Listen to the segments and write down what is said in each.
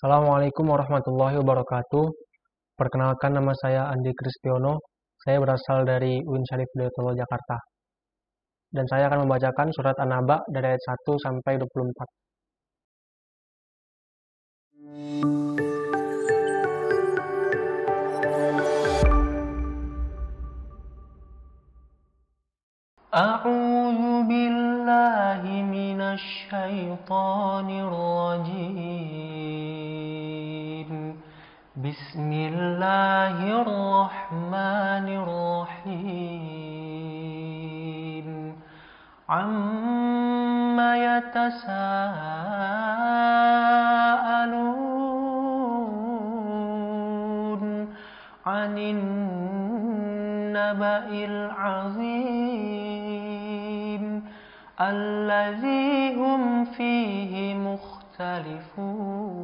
Assalamualaikum warahmatullahi wabarakatuh. Perkenalkan nama saya Andi Kristiono. Saya berasal dari UIN Syarif Hidayatullah Jakarta. Dan saya akan membacakan surat An-Naba dari ayat 1 sampai 24. أعوذ بالله من الشيطان الرجيم بسم الله الرحمن الرحيم. عم يتساءلون عن النبأ العظيم الذي هم فيه مختلفون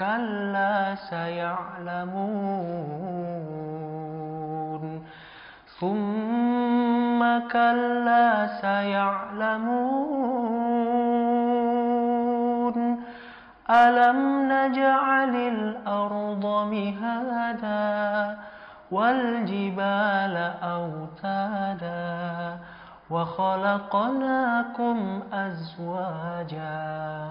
كلا سيعلمون. ثم كلا سيعلمون. ألم نجعل الأرض مهادا والجبال أوتادا وخلقناكم أزواجا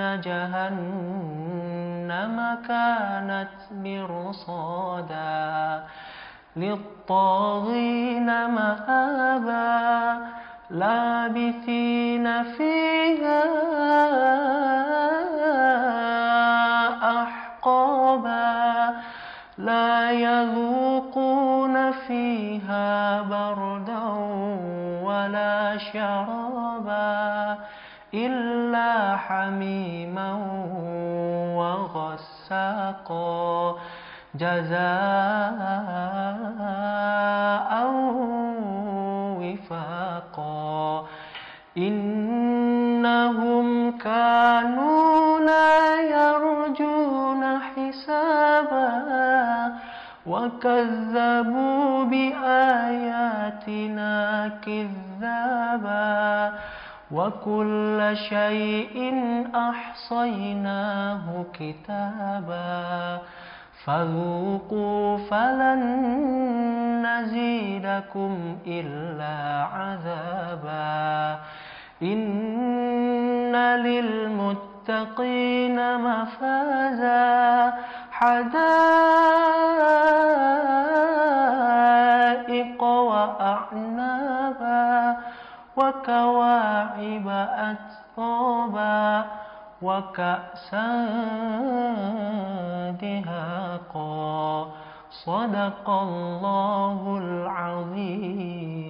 إن جهنم كانت مرصادا للطاغين مآبا لابثين فيها أحقابا لا يذوقون فيها بردا ولا شرابا إلا حميما وغساقا. جزاء وفاقا. إنهم كانوا لا يرجون حسابا. وكذبوا بآياتنا كذابا. وكل شيء أحصيناه كتابا فذوقوا فلن نزيدكم إلا عذابا إن للمتقين مفازا حدائق وكواعب أترابا وكأسا دهاقا. صدق الله العظيم.